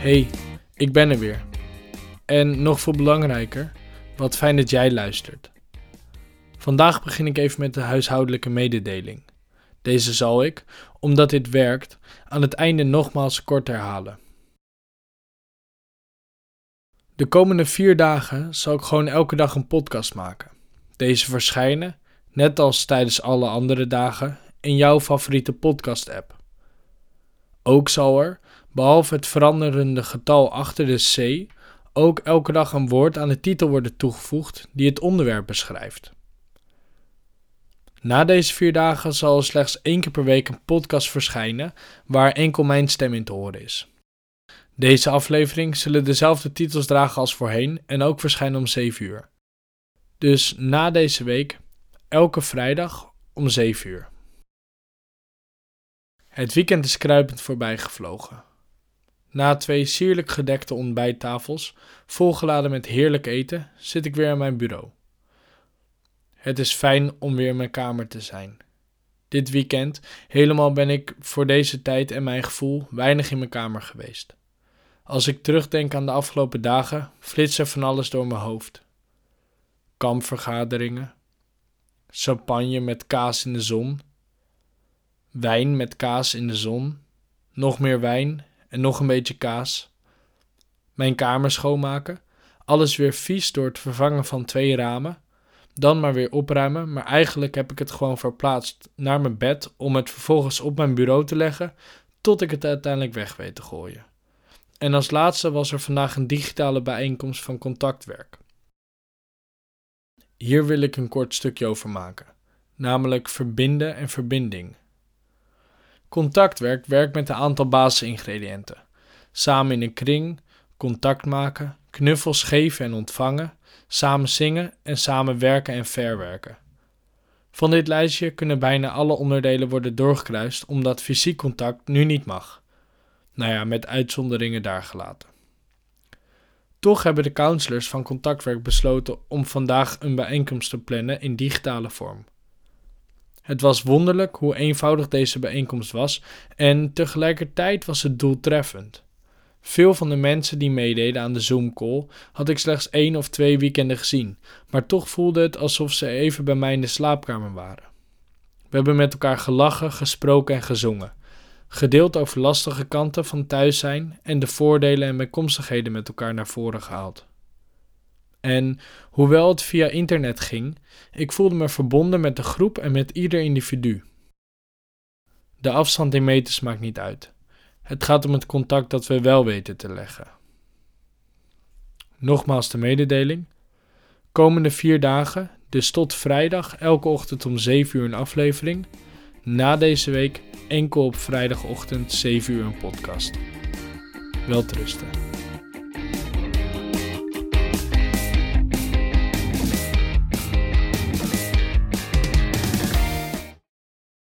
Hey, ik ben er weer. En nog veel belangrijker, wat fijn dat jij luistert. Vandaag begin ik even met de huishoudelijke mededeling. Deze zal ik, omdat dit werkt, aan het einde nogmaals kort herhalen. De komende vier dagen zal ik gewoon elke dag een podcast maken. Deze verschijnen, net als tijdens alle andere dagen, in jouw favoriete podcast-app. Ook zal er, behalve het veranderende getal achter de C, ook elke dag een woord aan de titel worden toegevoegd die het onderwerp beschrijft. Na deze vier dagen zal er slechts één keer per week een podcast verschijnen waar enkel mijn stem in te horen is. Deze aflevering zullen dezelfde titels dragen als voorheen en ook verschijnen om 7 uur. Dus na deze week, elke vrijdag om 7 uur. Het weekend is kruipend voorbij gevlogen. Na twee sierlijk gedekte ontbijttafels, volgeladen met heerlijk eten, zit ik weer aan mijn bureau. Het is fijn om weer in mijn kamer te zijn. Dit weekend helemaal ben ik voor deze tijd en mijn gevoel weinig in mijn kamer geweest. Als ik terugdenk aan de afgelopen dagen, flitst er van alles door mijn hoofd. Kampvergaderingen, champagne met kaas in de zon, wijn met kaas in de zon, nog meer wijn en nog een beetje kaas. Mijn kamer schoonmaken, alles weer vies door het vervangen van twee ramen, dan maar weer opruimen, maar eigenlijk heb ik het gewoon verplaatst naar mijn bed om het vervolgens op mijn bureau te leggen tot ik het uiteindelijk weg weet te gooien. En als laatste was er vandaag een digitale bijeenkomst van contactwerk. Hier wil ik een kort stukje over maken, namelijk verbinden en verbinding. Contactwerk werkt met een aantal basisingrediënten. Samen in een kring, contact maken, knuffels geven en ontvangen, samen zingen en samen werken en verwerken. Van dit lijstje kunnen bijna alle onderdelen worden doorgekruist omdat fysiek contact nu niet mag. Nou ja, met uitzonderingen daar gelaten. Toch hebben de counselors van contactwerk besloten om vandaag een bijeenkomst te plannen in digitale vorm. Het was wonderlijk hoe eenvoudig deze bijeenkomst was en tegelijkertijd was het doeltreffend. Veel van de mensen die meededen aan de Zoom-call had ik slechts één of twee weekenden gezien, maar toch voelde het alsof ze even bij mij in de slaapkamer waren. We hebben met elkaar gelachen, gesproken en gezongen. Gedeeld over lastige kanten van thuis zijn en de voordelen en bijkomstigheden met elkaar naar voren gehaald. En hoewel het via internet ging, ik voelde me verbonden met de groep en met ieder individu. De afstand in meters maakt niet uit. Het gaat om het contact dat we wel weten te leggen. Nogmaals de mededeling. Komende vier dagen, dus tot vrijdag, elke ochtend om 7 uur een aflevering. Na deze week enkel op vrijdagochtend 7 uur een podcast. Welterusten.